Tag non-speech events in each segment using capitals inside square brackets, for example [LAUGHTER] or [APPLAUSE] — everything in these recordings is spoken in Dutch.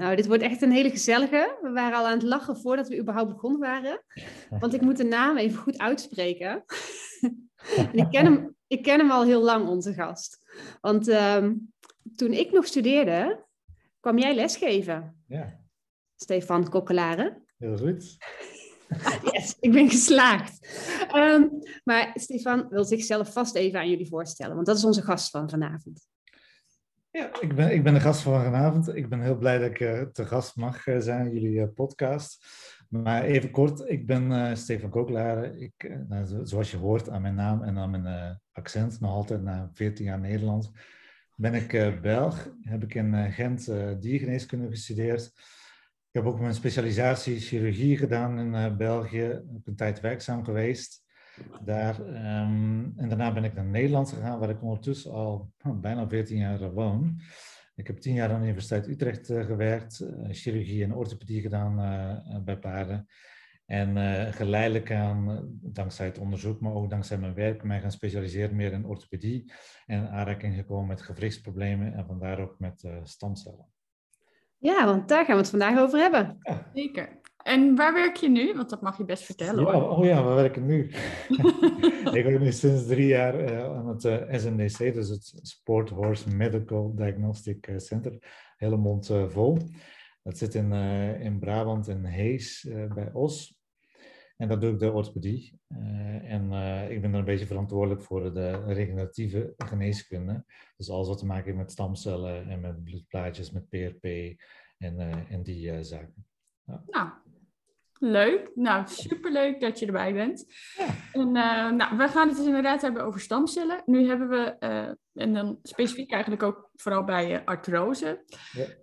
Nou, dit wordt echt een hele gezellige. We waren al aan het lachen voordat we überhaupt begonnen waren. Want ik moet de naam even goed uitspreken. [LAUGHS] en ik ken, hem, ik ken hem al heel lang, onze gast. Want ehm, toen ik nog studeerde, kwam jij lesgeven. Ja. Stefan Kokkelaren. Heel goed. [LAUGHS] yes, ik ben geslaagd. Ehm, maar Stefan wil zichzelf vast even aan jullie voorstellen, want dat is onze gast van vanavond. Ja, ik ben, ik ben de gast van vanavond. Ik ben heel blij dat ik uh, te gast mag uh, zijn in jullie uh, podcast. Maar even kort, ik ben Stefan Kooklaren. Ik, nou, zoals je hoort aan mijn naam en aan mijn accent, nog altijd na 14 jaar Nederland, ben ik Belg. Heb ik in Gent diergeneeskunde gestudeerd. Ik heb ook mijn specialisatie chirurgie gedaan in België. Ik ben een tijd werkzaam geweest daar. Um, en daarna ben ik naar Nederland gegaan, waar ik ondertussen al oh, bijna 14 jaar woon. Ik heb tien jaar aan de Universiteit Utrecht uh, gewerkt, uh, chirurgie en orthopedie gedaan uh, bij paarden. En geleidelijk aan, dankzij het onderzoek, maar ook dankzij mijn werk, mij gaan specialiseren meer in orthopedie. En aanraking gekomen met gewrichtsproblemen en vandaar ook met stamcellen. Ja, want daar gaan we het vandaag over hebben. Ja. Zeker. En waar werk je nu? Want dat mag je best vertellen. Ja, oh ja, waar werk ik nu? [LAUGHS] [LAUGHS] ik werk nu sinds drie jaar uh, aan het uh, eh, SNDC, dus het Sport Horse Medical Diagnostic eh, Center. Hele mond uh, vol. Dat zit in, in Brabant en Hees bij Os. En dat doe ik de orthopedie. en ik ben er een beetje verantwoordelijk voor de regeneratieve geneeskunde. Dus alles wat te maken heeft met stamcellen en met bloedplaatjes, met PRP en, en die zaken. Ja. Nou, Leuk. Nou, superleuk dat je erbij bent. Ja. En uh, nou, we gaan het dus inderdaad hebben over stamcellen. Nu hebben we, uh, en dan specifiek eigenlijk ook vooral bij uh, artrose.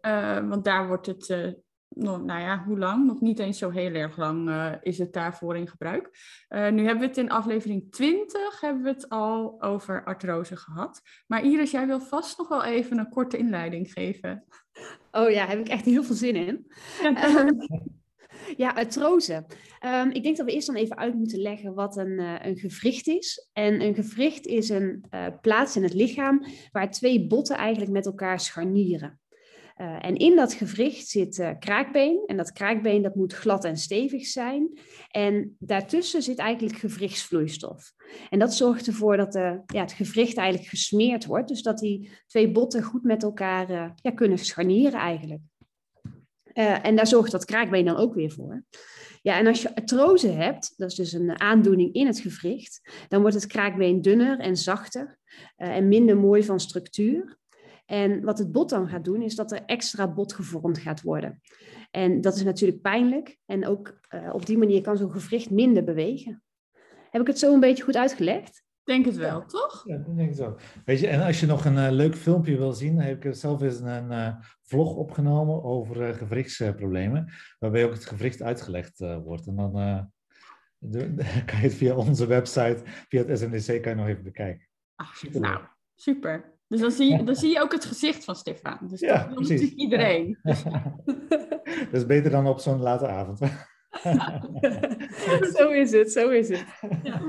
Ja. want daar wordt het, nog, nou ja, hoe lang? Nog niet eens zo heel erg lang is het daarvoor in gebruik. nu hebben we het in aflevering 20 hebben we het al over artrose gehad. Maar Iris, jij wil vast nog wel even een korte inleiding geven. Oh ja, heb ik echt heel veel zin in. Ja, [LAUGHS] [LAUGHS] Ja, artrose. Um, ik denk dat we eerst dan even uit moeten leggen wat een, uh, een gewricht is. En een gewricht is een uh, plaats in het lichaam waar twee botten eigenlijk met elkaar scharnieren. Uh, en in dat gewricht zit kraakbeen. En dat kraakbeen dat moet glad en stevig zijn. En daartussen zit eigenlijk gewrichtsvloeistof. En dat zorgt ervoor dat de, ja, het gewricht eigenlijk gesmeerd wordt. Dus dat die twee botten goed met elkaar ja, kunnen scharnieren eigenlijk. Uh, en daar zorgt dat kraakbeen dan ook weer voor. Ja, en als je artrose hebt, dat is dus een aandoening in het gewricht, dan wordt het kraakbeen dunner en zachter uh, en minder mooi van structuur. En wat het bot dan gaat doen, is dat er extra bot gevormd gaat worden. En dat is natuurlijk pijnlijk. En ook uh, op die manier kan zo'n gewricht minder bewegen. Heb ik het zo een beetje goed uitgelegd? Denk het wel, toch? Ja, dat denk ik zo. Weet je, en als je nog een uh, leuk filmpje wil zien, heb ik zelf eens een uh, vlog opgenomen over uh, gewrichtsproblemen, waarbij ook het gewricht uitgelegd wordt. En dan de, [LAUGHS] kan je het via onze website, via het SNDC, kan je nog even bekijken. Ach, super nou, super. Dus dan zie, je, dan zie je ook het gezicht van Stefan. Dus ja, dat wil natuurlijk iedereen. Ja. [LAUGHS] dat is beter dan op zo'n late avond. [LAUGHS] zo is het, zo is het. Ja.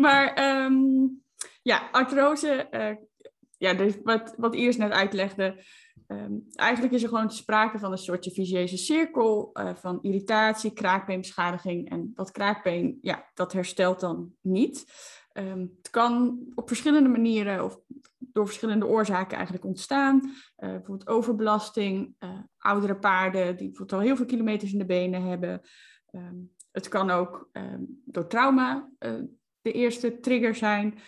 Maar um, ja, artrose, uh, ja, wat, wat Iris net uitlegde, um, eigenlijk is er gewoon sprake van een soortje vicieuze cirkel uh, van irritatie, kraakbeenbeschadiging. En dat kraakbeen, ja, dat herstelt dan niet. Um, het kan op verschillende manieren of door verschillende oorzaken eigenlijk ontstaan. Uh, bijvoorbeeld overbelasting, oudere paarden die bijvoorbeeld al heel veel kilometers in de benen hebben. het kan ook door trauma de eerste trigger zijn.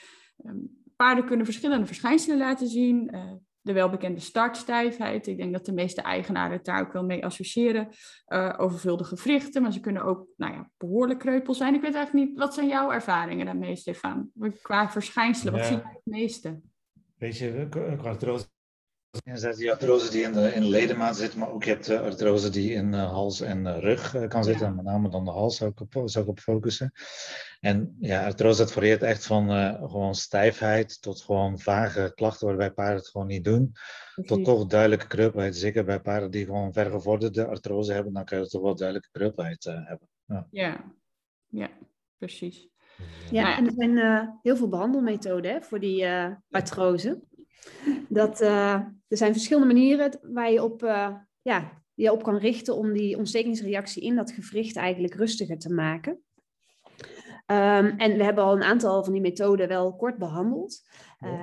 Ehm, paarden kunnen verschillende verschijnselen laten zien. Uh, de welbekende startstijfheid. Ik denk dat de meeste eigenaren het daar ook wel mee associëren. Uh, overvuldige gewrichten, maar ze kunnen ook nou ja, behoorlijk kreupel zijn. Ik weet eigenlijk niet, wat zijn jouw ervaringen daarmee, Stefan? Qua verschijnselen, wat zie je het meeste? Weet je, artrose enerzijds die artrose die in de, in de ledemaat zit, maar ook je hebt artrose die in hals en rug kan zitten. En met name dan de hals zou ik op, zou ik op focussen. En ja, artrose dat varieert echt van gewoon stijfheid tot gewoon vage klachten waarbij paarden het gewoon niet doen. Tot toch duidelijke kreupelheid. Zeker bij paarden die gewoon vergevorderde artrose hebben, dan kan je toch wel duidelijke kreupelheid hebben. Ja. ja, ja, precies. Ja, en er zijn uh, heel veel behandelmethoden hè, voor die uh, artrose. Dat, uh, er zijn verschillende manieren waar je op, ja, je op kan richten om die ontstekingsreactie in dat gewricht eigenlijk rustiger te maken. Um, en we hebben al een aantal van die methoden wel kort behandeld.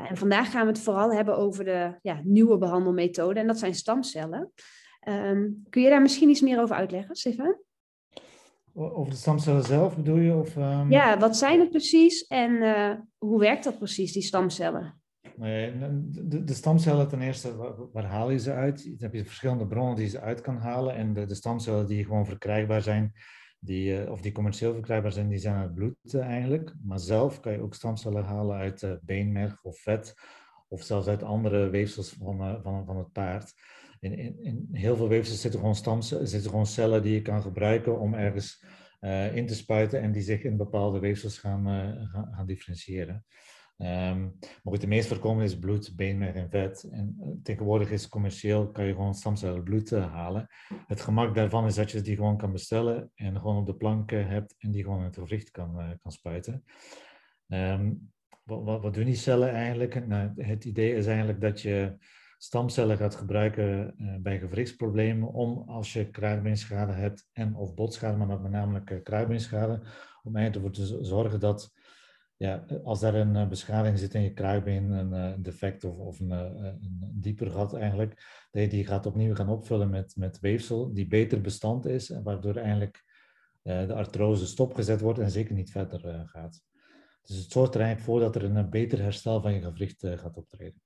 en vandaag gaan we het vooral hebben over de ja, nieuwe behandelmethoden. En dat zijn stamcellen. Um, kun je daar misschien iets meer over uitleggen, Stefan? Over de stamcellen zelf bedoel je? Of, um... Ja, wat zijn het precies en uh, hoe werkt dat precies, die stamcellen? Nee, de, de, stamcellen ten eerste, waar, waar, haal je ze uit? Dan heb je verschillende bronnen die je ze uit kan halen. En de, de stamcellen die gewoon verkrijgbaar zijn, die, uh, of die commercieel verkrijgbaar zijn, die zijn uit bloed uh, eigenlijk. Maar zelf kan je ook stamcellen halen uit beenmerg of vet. Of zelfs uit andere weefsels van, van, van het paard in, in, in heel veel weefsels zitten gewoon, stamcellen, zitten gewoon cellen die je kan gebruiken om ergens in te spuiten en die zich in bepaalde weefsels gaan, gaan, gaan, differentiëren. Um, maar goed, de meest voorkomende is bloed, beenmerg en vet. En uh, tegenwoordig is commercieel, kan je gewoon stamcellen bloed halen. Het gemak daarvan is dat je die gewoon kan bestellen en gewoon op de plank hebt en die gewoon in het gewricht kan, kan spuiten. Wat, wat, wat, doen die cellen eigenlijk? Nou, het idee is eigenlijk dat je stamcellen gaat gebruiken bij gewrichtsproblemen om als je kruidbeenschade hebt en of botschade, maar met name kruidbeenschade, om ervoor te zorgen dat ja, als daar een uh, beschadiging zit in je kruidbeen, een defect of, of een, een, dieper gat eigenlijk, dat je die gaat opnieuw gaan opvullen met, met weefsel die beter bestand is en waardoor eigenlijk de artrose stopgezet wordt en zeker niet verder gaat. Dus het zorgt er eigenlijk voor dat er een beter herstel van je gewricht gaat optreden.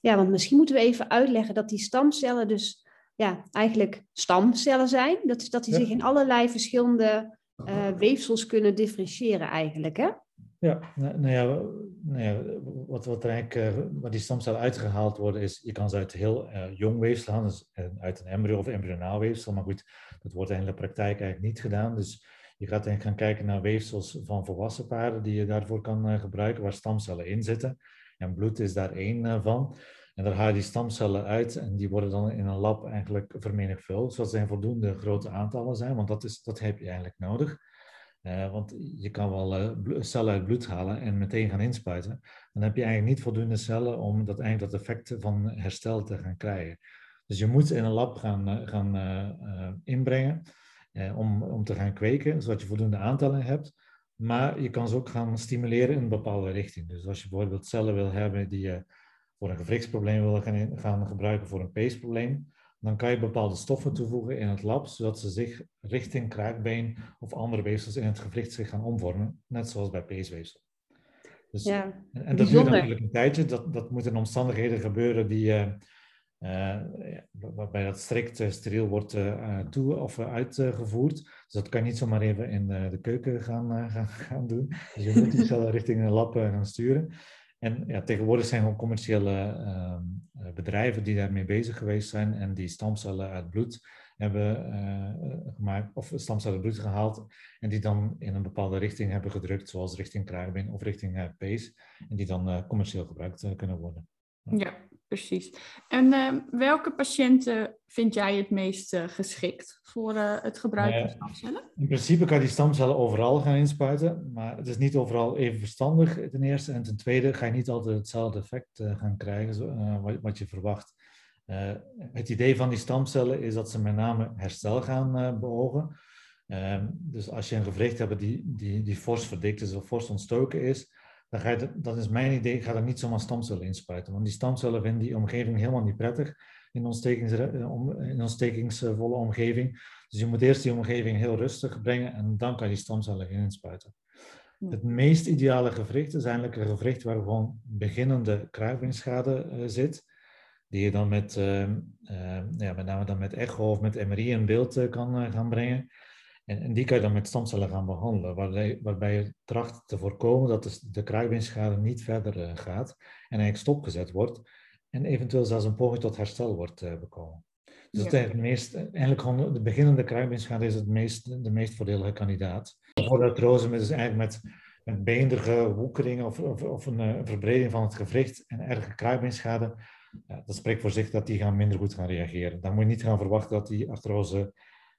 Ja, want misschien moeten we even uitleggen dat die stamcellen dus ja, eigenlijk stamcellen zijn. Dat is dat die zich in allerlei verschillende uh, weefsels kunnen differentiëren eigenlijk, hè? Ja, nou, ja, nou ja, wat, wat er eigenlijk, uh, wat die stamcellen uitgehaald worden, is je kan ze uit heel uh, jong weefsel halen, dus uit een embryo of embryonaal weefsel. Maar goed, dat wordt in de praktijk eigenlijk niet gedaan. Dus je gaat eigenlijk gaan kijken naar weefsels van volwassen paarden die je daarvoor kan gebruiken, waar stamcellen in zitten. En bloed is daar één van. En daar haal je die stamcellen uit en die worden dan in een lab eigenlijk vermenigvuldigd, zodat ze voldoende grote aantallen zijn, want dat, is, dat heb je eigenlijk nodig. Uh, want je kan wel uh, cellen uit bloed halen en meteen gaan inspuiten. Dan heb je eigenlijk niet voldoende cellen om dat, eigenlijk dat effect van herstel te gaan krijgen. Dus je moet in een lab gaan, uh, gaan inbrengen om, om te gaan kweken, zodat je voldoende aantallen hebt. Maar je kan ze ook gaan stimuleren in een bepaalde richting. Dus als je bijvoorbeeld cellen wil hebben die je voor een gewrichtsprobleem wil gaan, gaan gebruiken voor een peesprobleem, dan kan je bepaalde stoffen toevoegen in het lab, zodat ze zich richting kraakbeen of andere weefsels in het gewricht zich gaan omvormen, net zoals bij peesweefsel. Dus, ja, en, en dat duurt natuurlijk een tijdje, dat, dat moet in omstandigheden gebeuren die, uh, uh, waarbij dat strikt uh, steriel wordt toe of uitgevoerd. Dus dat kan je niet zomaar even in de keuken gaan, gaan, gaan doen. Dus je moet die cellen [LAUGHS] richting een lab gaan sturen. En ja, tegenwoordig zijn gewoon commerciële ehm, eh, bedrijven die daarmee bezig geweest zijn en die stamcellen uit bloed hebben uh, gemaakt, of stamcellen bloed gehaald, en die dan in een bepaalde richting hebben gedrukt, zoals richting kraakbeen of richting uh, pees, en die dan commercieel gebruikt kunnen worden. Ja, precies. En uh, welke patiënten vind jij het meest uh, geschikt voor uh, het gebruik van stamcellen? In principe kan je die stamcellen overal gaan inspuiten, maar het is niet overal even verstandig ten eerste. En ten tweede ga je niet altijd hetzelfde effect gaan krijgen zo, wat, wat, je verwacht. het idee van die stamcellen is dat ze met name herstel gaan beogen. Ehm, dus als je een gewricht hebt die, die, die fors verdikt is of fors ontstoken is, dan ga je, dat is mijn idee, ga er niet zomaar stamcellen inspuiten. Want die stamcellen vinden die omgeving helemaal niet prettig in, ontstekings, in ontstekingsvolle omgeving. Dus je moet eerst die omgeving heel rustig brengen en dan kan je die stamcellen inspuiten. Het meest ideale gewricht is eigenlijk een gewricht waar gewoon beginnende kruisbeenschade uh, zit. Die je dan met, uh, uh, ja, met name dan met echo of met MRI in beeld eh, kan gaan brengen. En, en, die kan je dan met stamcellen gaan behandelen, waarbij, waarbij je tracht te voorkomen dat de, de niet verder uh, gaat en eigenlijk stopgezet wordt. en eventueel zelfs een poging tot herstel wordt uh, bekomen. Dus ja. het meest, eigenlijk gewoon de beginnende kruibenschade is het meest, de meest voordelige kandidaat. Voor artrose is eigenlijk met, met beenderige woekeringen of, of, of een verbreding van het gewricht en erge kruibenschade. Ja, dat spreekt voor zich dat die gaan minder goed gaan reageren. Dan moet je niet gaan verwachten dat die artrose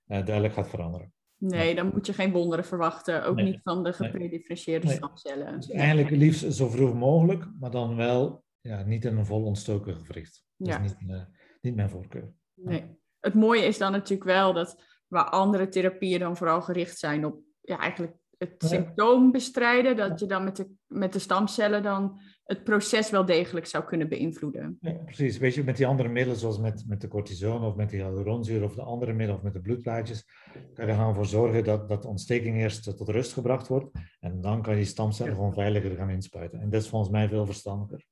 uh, duidelijk gaat veranderen. Nee, dan moet je geen wonderen verwachten. Ook niet van de gepredifferentieerde nee. stamcellen. Dus eigenlijk liefst zo vroeg mogelijk, maar dan wel ja, niet in een vol ontstoken gewricht. Dat ja. is niet, uh, niet mijn voorkeur. Nee. Het mooie is dan natuurlijk wel dat waar andere therapieën dan vooral gericht zijn op ja, eigenlijk het ja. symptoom bestrijden, dat je dan met de, met de stamcellen dan het proces wel degelijk zou kunnen beïnvloeden. Ja, precies. Weet je, met die andere middelen, zoals met, met de cortisone of met die hyaluronzuur of de andere middelen of met de bloedplaatjes, kan je er gaan voor zorgen dat, dat de ontsteking eerst tot rust gebracht wordt en dan kan je die stamcellen gewoon veiliger gaan inspuiten. En dat is volgens mij veel verstandiger.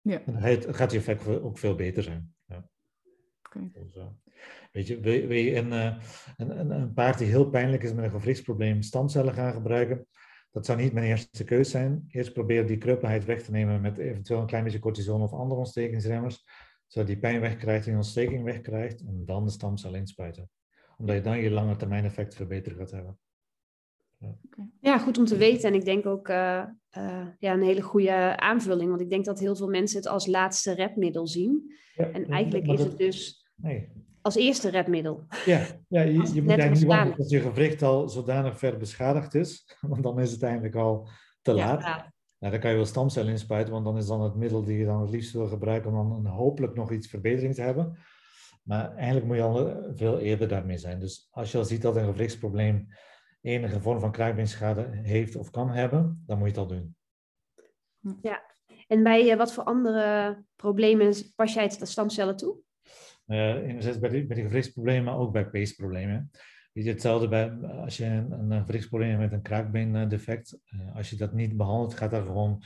Ja. En het gaat je effect ook veel beter zijn. Ja. Okay. Dus, uh, weet je, wil, wil je een, uh, een, een, een paard die heel pijnlijk is met een gewrichtsprobleem stamcellen gaan gebruiken, dat zou niet mijn eerste keus zijn. Eerst probeer die kreupelheid weg te nemen met eventueel een klein beetje cortison of andere ontstekingsremmers, zodat die pijn wegkrijgt, die ontsteking wegkrijgt en dan de stamcel inspuiten. Omdat je dan je lange termijn effect verbeterd gaat hebben. Ja. Goed om te weten. En ik denk ook uh, uh, ja, een hele goede aanvulling. Want ik denk dat heel veel mensen het als laatste redmiddel zien. Ja, en eigenlijk is het dus nee. Als eerste redmiddel. Ja, ja je, je moet eigenlijk niet wachten tot je gewricht al zodanig ver beschadigd is. [LAUGHS] Want dan is het eigenlijk al te laat. Ja, nou, dan kan je wel stamcellen inspuiten, want dan is dan het middel die je dan het liefst wil gebruiken om dan hopelijk nog iets verbetering te hebben. Maar eigenlijk moet je al veel eerder daarmee zijn. Dus als je al ziet dat een gewrichtsprobleem enige vorm van kruisbeenschade heeft of kan hebben, dan moet je het al doen. Ja, en bij uh, wat voor andere problemen pas jij het de stamcellen toe? Uh, enerzijds bij de, bij de gewrichtsproblemen, maar ook bij peesproblemen. Weet je, hetzelfde bij als je een, een gewrichtsprobleem hebt met een kraakbeendefect. Uh, als je dat niet behandelt, gaat er gewoon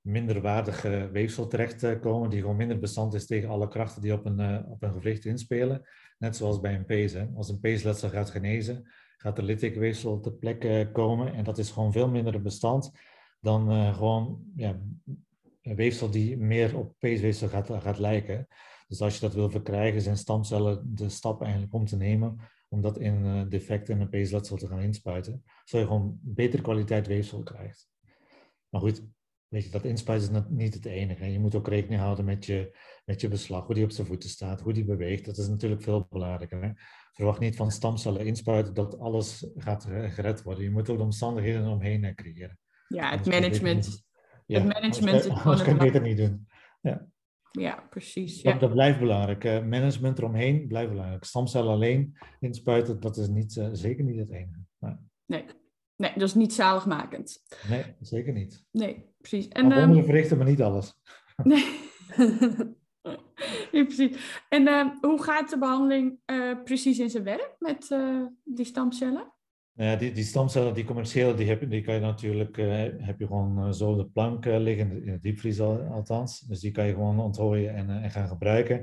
minderwaardige weefsel terechtkomen, die gewoon minder bestand is tegen alle krachten die op een, op een gewricht inspelen. Net zoals bij een pees. Hè. Als een peesletsel gaat genezen, gaat er litteekweefsel ter plekke komen. En dat is gewoon veel minder bestand dan gewoon ja, weefsel die meer op peesweefsel gaat, gaat lijken. Dus als je dat wil verkrijgen, zijn stamcellen de stap eigenlijk om te nemen om dat in uh, defect in een peesletsel te gaan inspuiten. Zodat je gewoon betere kwaliteit weefsel krijgt. Maar goed, weet je, dat inspuiten is niet het enige. Je moet ook rekening houden met je, met je beslag, hoe die op zijn voeten staat, hoe die beweegt. Dat is natuurlijk veel belangrijker. Hè? Verwacht niet van stamcellen inspuiten dat alles gaat gered worden. Je moet ook de omstandigheden omheen creëren. Ja, het management. Het management anders, kan je beter niet doen. Ja, ja precies. Ja. Dat, dat, blijft belangrijk. Uh, management eromheen blijft belangrijk. Stamcellen alleen inspuiten, dat is niet, uh, zeker niet het enige. Nee. nee. Nee, dat is niet zaligmakend. Nee, zeker niet. Nee, precies. En, um, andere verrichten, maar niet alles. [LAUGHS] Nee. ja, precies. En uh, hoe gaat de behandeling uh, precies in zijn werk met uh, die stamcellen? Ja, die, die stamcellen, die commerciële, die, heb, die kan je natuurlijk, heb je gewoon zo op de plank liggen, in de diepvries althans. Dus die kan je gewoon onthooien en, en gaan gebruiken.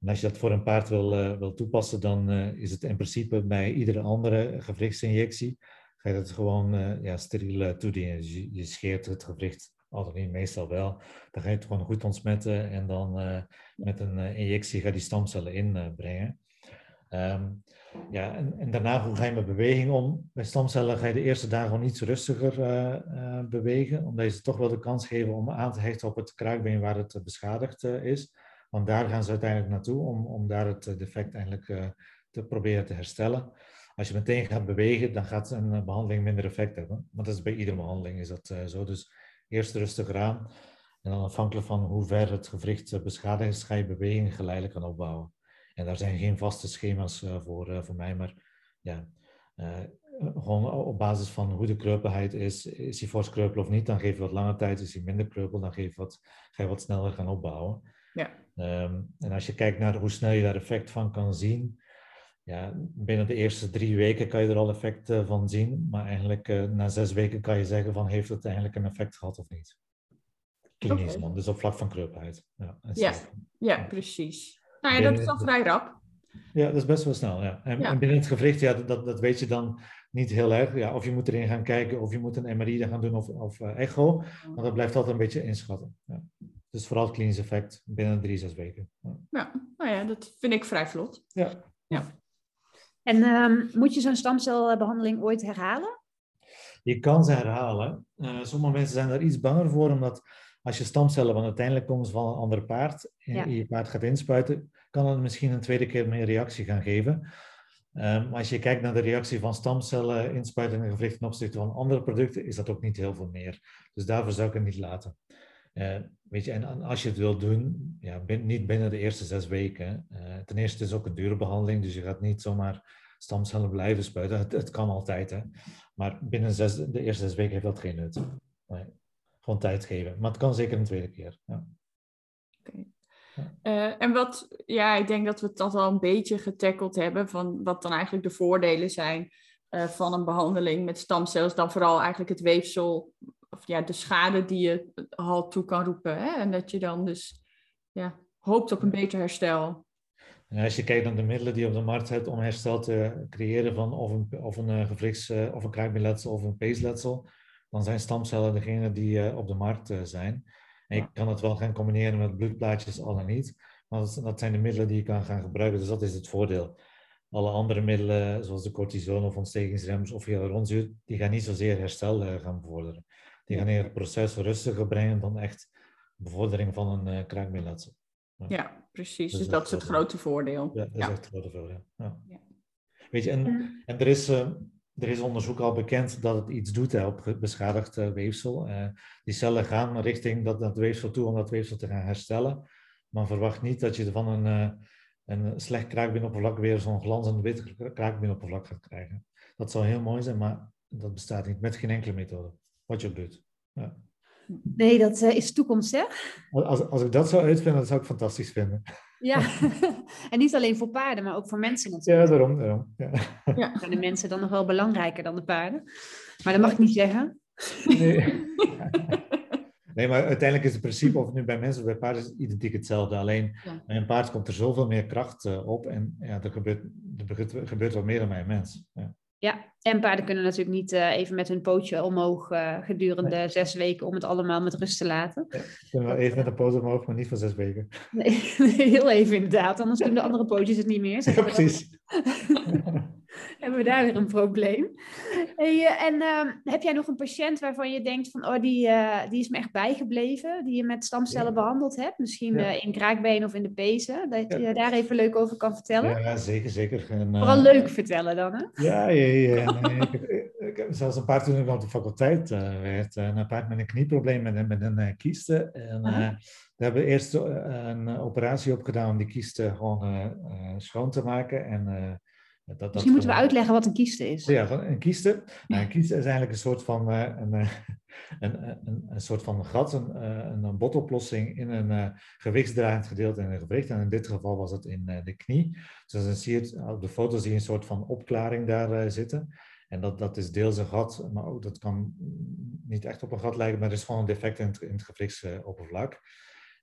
En als je dat voor een paard wil, wil toepassen, dan is het in principe bij iedere andere gewrichtsinjectie ga je dat gewoon ja, steriel toedienen. Dus je, scheert het gewricht altijd meestal wel. Dan ga je het gewoon goed ontsmetten en dan met een injectie ga je die stamcellen inbrengen. Um, ja, en, en, daarna hoe ga je met beweging om? Bij stamcellen ga je de eerste dagen gewoon iets rustiger bewegen, omdat je ze toch wel de kans geven om aan te hechten op het kraakbeen waar het beschadigd is. Want daar gaan ze uiteindelijk naartoe om, om daar het defect eigenlijk te proberen te herstellen. Als je meteen gaat bewegen, dan gaat een eh, behandeling minder effect hebben. Maar dat is bij iedere behandeling is dat zo. Dus eerst rustig aan. En dan afhankelijk van hoe ver het gewricht beschadigd is, ga je beweging geleidelijk gaan opbouwen. En daar zijn geen vaste schema's uh, voor, voor mij, maar ja, gewoon op basis van hoe de kreupelheid is. Is hij fors kreupel of niet, dan geef je wat langer tijd. Is hij minder kreupel, dan geef je wat, ga je wat sneller gaan opbouwen. Ja. Um, en als je kijkt naar hoe snel je daar effect van kan zien, ja, binnen de eerste drie weken kan je er al effect van zien, maar eigenlijk uh, na zes weken kan je zeggen van heeft het eigenlijk een effect gehad of niet. Klinisch okay. dan, dus op vlak van kreupelheid. Ja, ja, ja, precies. Nou ja, dat is al vrij rap. Ja, dat is best wel snel. Ja. En, ja. en binnen het gewricht, ja, dat, dat weet je dan niet heel erg. Ja, of je moet erin gaan kijken, of je moet een MRI gaan doen of, of uh, echo. Maar dat blijft altijd een beetje inschatten. Ja. Dus vooral het klinisch effect binnen drie, zes weken. Ja, nou ja, dat vind ik vrij vlot. Ja. ja. En um, moet je zo'n stamcelbehandeling ooit herhalen? Je kan ze herhalen. Uh, sommige mensen zijn daar iets banger voor, omdat als je stamcellen, want uiteindelijk komen ze van een ander paard, en ja. je paard gaat inspuiten, kan het misschien een tweede keer meer reactie gaan geven. Um, als je kijkt naar de reactie van stamcellen, inspuiten en gewricht ten opzichte van andere producten, is dat ook niet heel veel meer. Dus daarvoor zou ik het niet laten. Uh, weet je, en als je het wilt doen, ja, bin, niet binnen de eerste zes weken. Uh, ten eerste is het ook een dure behandeling, dus je gaat niet zomaar stamcellen blijven spuiten. Het, het kan altijd, hè. Maar binnen zes, de eerste zes weken heeft dat geen nut. Nee. Gewoon tijd geven. Maar het kan zeker een tweede keer. Ja. Okay. Uh, en wat, ja, ik denk dat we het al een beetje getackeld hebben van wat dan eigenlijk de voordelen zijn uh, van een behandeling met stamcellen. Dan vooral eigenlijk het weefsel, of ja, de schade die je al toe kan roepen. Hè? En dat je dan dus ja, hoopt op een beter herstel. En als je kijkt naar de middelen die je op de markt hebt om herstel te creëren van of een, of een gewrichts- of een kraakbeenletsel of een peesletsel, dan zijn stamcellen degene die op de markt zijn. En je kan het wel gaan combineren met bloedplaatjes, al en niet. Maar dat, zijn de middelen die je kan gaan gebruiken. Dus dat is het voordeel. Alle andere middelen, zoals de cortison of ontstekingsrems of hyaluronzuur, die gaan niet zozeer herstel uh, gaan bevorderen. Die gaan het proces rustiger brengen dan echt bevordering van een uh, kraakbeenletsel. Ja. ja, precies. Dus, dus dat is het grote voordeel. Ja, dat is echt het grote voordeel. Ja. ja. Weet je, en, en er is... Uh, er is onderzoek al bekend dat het iets doet op beschadigd uh, weefsel. Uh, die cellen gaan richting dat, dat weefsel toe om dat weefsel te gaan herstellen. Maar verwacht niet dat je van een, uh, een slecht kraakbeenoppervlak weer zo'n glanzend wit kraakbeenoppervlak gaat krijgen. Dat zou heel mooi zijn, maar dat bestaat niet met geen enkele methode. Wat je ook doet. Ja. Nee, dat is toekomst, hè? Als, als ik dat zou uitvinden, dat zou ik fantastisch vinden. Ja, [LAUGHS] [LAUGHS] en niet alleen voor paarden, maar ook voor mensen natuurlijk. Ja, daarom. daarom. Ja. Ja. [LAUGHS] Zijn de mensen dan nog wel belangrijker dan de paarden? Maar dat mag ik niet zeggen. Nee. nee, maar uiteindelijk is het principe, of het nu bij mensen of bij paarden, is identiek hetzelfde. Alleen ja. bij een paard komt er zoveel meer kracht uh, op en ja, er, gebeurt, er gebeurt wat meer dan bij een mens. Ja. Ja, en paarden kunnen natuurlijk niet uh, even met hun pootje omhoog uh, gedurende nee. zes weken om het allemaal met rust te laten. Ja, kunnen wel even met een poot omhoog, maar niet voor zes weken. [LAUGHS] Nee, heel even inderdaad, anders doen de andere pootjes het niet meer. Ja, precies. [LAUGHS] hebben we daar weer een probleem. Hey, en uh, heb jij nog een patiënt waarvan je denkt van, oh, die, uh, die is me echt bijgebleven, die je met stamcellen ja. behandeld hebt? Misschien ja. uh, in kraakbeen of in de pezen, dat ja. je daar even leuk over kan vertellen? Ja, zeker, zeker. En, Vooral leuk vertellen dan, hè? Ja, ja, ja. Nee, ik, heb, ik, heb zelfs een paar toen ik op de faculteit werd, een paard met een knieprobleem met, een, met een kieste. En we hebben eerst een operatie opgedaan om die kieste gewoon schoon te maken en... Dat, dat Misschien moeten we uitleggen wat een kieste is. Ja, een kieste. Nou, een kieste is eigenlijk een soort van, uh, [LAUGHS] een, een, een, een, soort van gat, een, een botoplossing in een gewichtsdraaiend gedeelte in een gewricht. En in dit geval was het in de knie. Dus dan zie je het, op de foto zie je een soort van opklaring daar zitten. En dat, dat is deels een gat, maar ook dat kan niet echt op een gat lijken, maar er is gewoon een defect in het, in het gewrichtsoppervlak.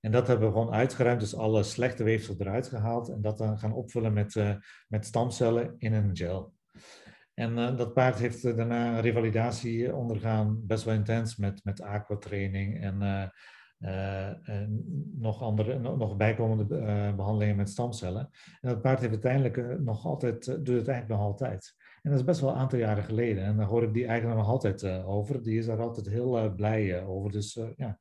En dat hebben we gewoon uitgeruimd, dus alle slechte weefsel eruit gehaald en dat dan gaan opvullen met, uh, met stamcellen in een gel. En uh, dat paard heeft uh, daarna revalidatie ondergaan, best wel intens, met, met aquatraining en, en nog, andere, nog bijkomende behandelingen met stamcellen. En dat paard heeft uiteindelijk nog altijd, doet het eigenlijk nog altijd. En dat is best wel een aantal jaren geleden. En daar hoor ik die eigenlijk nog altijd over. Die is daar altijd heel blij over. Dus ja,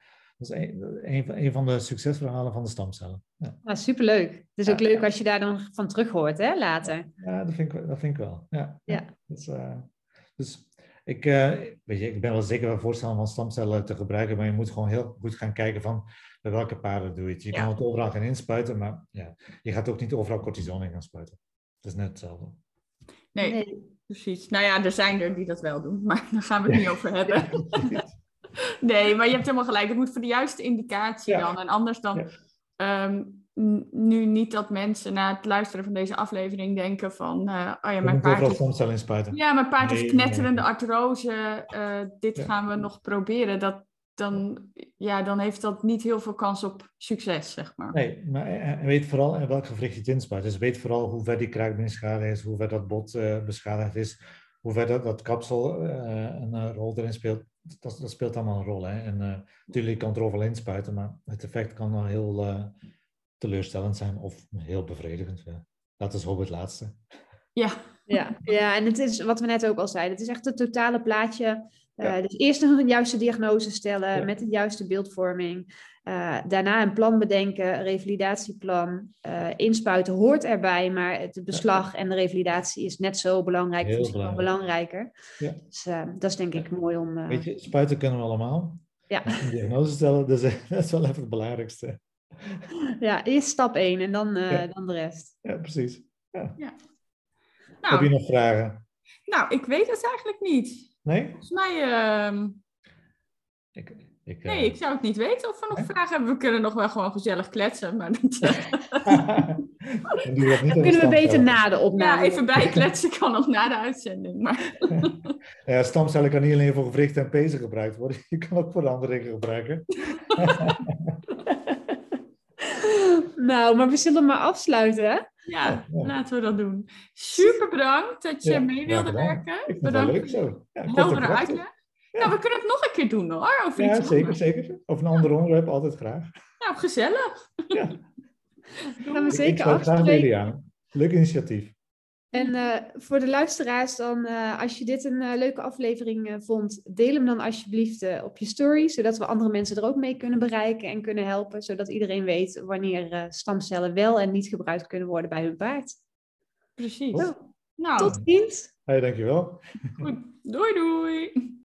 dat is een, een, van de succesverhalen van de stamcellen. Ja. Ah, superleuk. Het is ook leuk als je daar dan van terug hoort, hè, later. Ja, dat vind ik, dat vind ik wel. Ja. ja. Dus, uh, dus ik, uh, weet je, ik ben wel zeker wel voorstander van stamcellen te gebruiken, maar je moet gewoon heel goed gaan kijken van bij welke paarden doe je het. Je kan het overal gaan inspuiten, maar ja, je gaat ook niet overal cortison in gaan spuiten. Het is net hetzelfde. Nee, nee, precies. Nou ja, er zijn er die dat wel doen, maar [LAUGHS] daar gaan we het niet [LAUGHS] over hebben. Nee, maar je hebt helemaal gelijk. Het moet voor de juiste indicatie dan. En anders dan ehm, nu niet dat mensen na het luisteren van deze aflevering denken van... Uh, oh ja, mijn paard is... Ja, mijn paard knetterende nee. artrose. Uh, dit gaan we nog proberen. Dat, dan, ja, dan heeft dat niet heel veel kans op succes, zeg maar. Nee, maar en weet vooral in welk gewricht je het inspuit. Dus weet vooral hoe ver die kraakbeenschade is, hoe ver dat bot uh, beschadigd is hoe ver dat, dat kapsel een rol erin speelt, dat, dat, speelt allemaal een rol. Hè? En natuurlijk kan het er overal inspuiten, maar het effect kan wel heel teleurstellend zijn of heel bevredigend. Ja. Dat is ook het laatste. Ja. Ja, ja, en het is wat we net ook al zeiden, het is echt het totale plaatje. Uh, Dus eerst een juiste diagnose stellen met de juiste beeldvorming. Uh, daarna een plan bedenken, revalidatieplan. Uh, inspuiten hoort erbij, maar het beslag en de revalidatie is net zo belangrijk, Heel misschien wel belangrijker. Ja. Dus dat is denk ik mooi om... Weet je, spuiten kunnen we allemaal. Ja. [LAUGHS] Een diagnose stellen, dat is, [LAUGHS] dat is wel even het belangrijkste. [LAUGHS] Ja, eerst stap 1 en dan, dan de rest. Ja, precies. Ja. ja. Nou, Heb je nog vragen? Nou, ik weet het eigenlijk niet. Nee? Volgens mij... Uh... Ik, ik, nee, uh... ik zou het niet weten of we nog vragen hebben. We kunnen nog wel gewoon gezellig kletsen, maar dat... [LAUGHS] kunnen we beter na de opname. Ja, even bijkletsen kan nog na de uitzending. Maar... [LAUGHS] ja, stamcellen kan niet alleen voor gewrichten en pezen gebruikt worden. [LAUGHS] Je kan ook voor andere dingen gebruiken. nou, maar we zullen maar afsluiten, hè? Ja, laten we dat doen. Super bedankt dat je mee wilde werken. bedankt leuk zo. Ja, Heldere uitleg. Nou, we kunnen het nog een keer doen hoor. Over ja, zeker, zeker. Of een ander onderwerp, altijd graag. Nou, gezellig. Ja. Gaan we zeker afspreken. Leuk initiatief. En uh, voor de luisteraars dan, uh, als je dit een uh, leuke aflevering vond, deel hem dan alsjeblieft op je story, zodat we andere mensen er ook mee kunnen bereiken en kunnen helpen, zodat iedereen weet wanneer stamcellen wel en niet gebruikt kunnen worden bij hun paard. Precies. Nou, Tot ziens. Hey, dankjewel. Goed. Doei doei.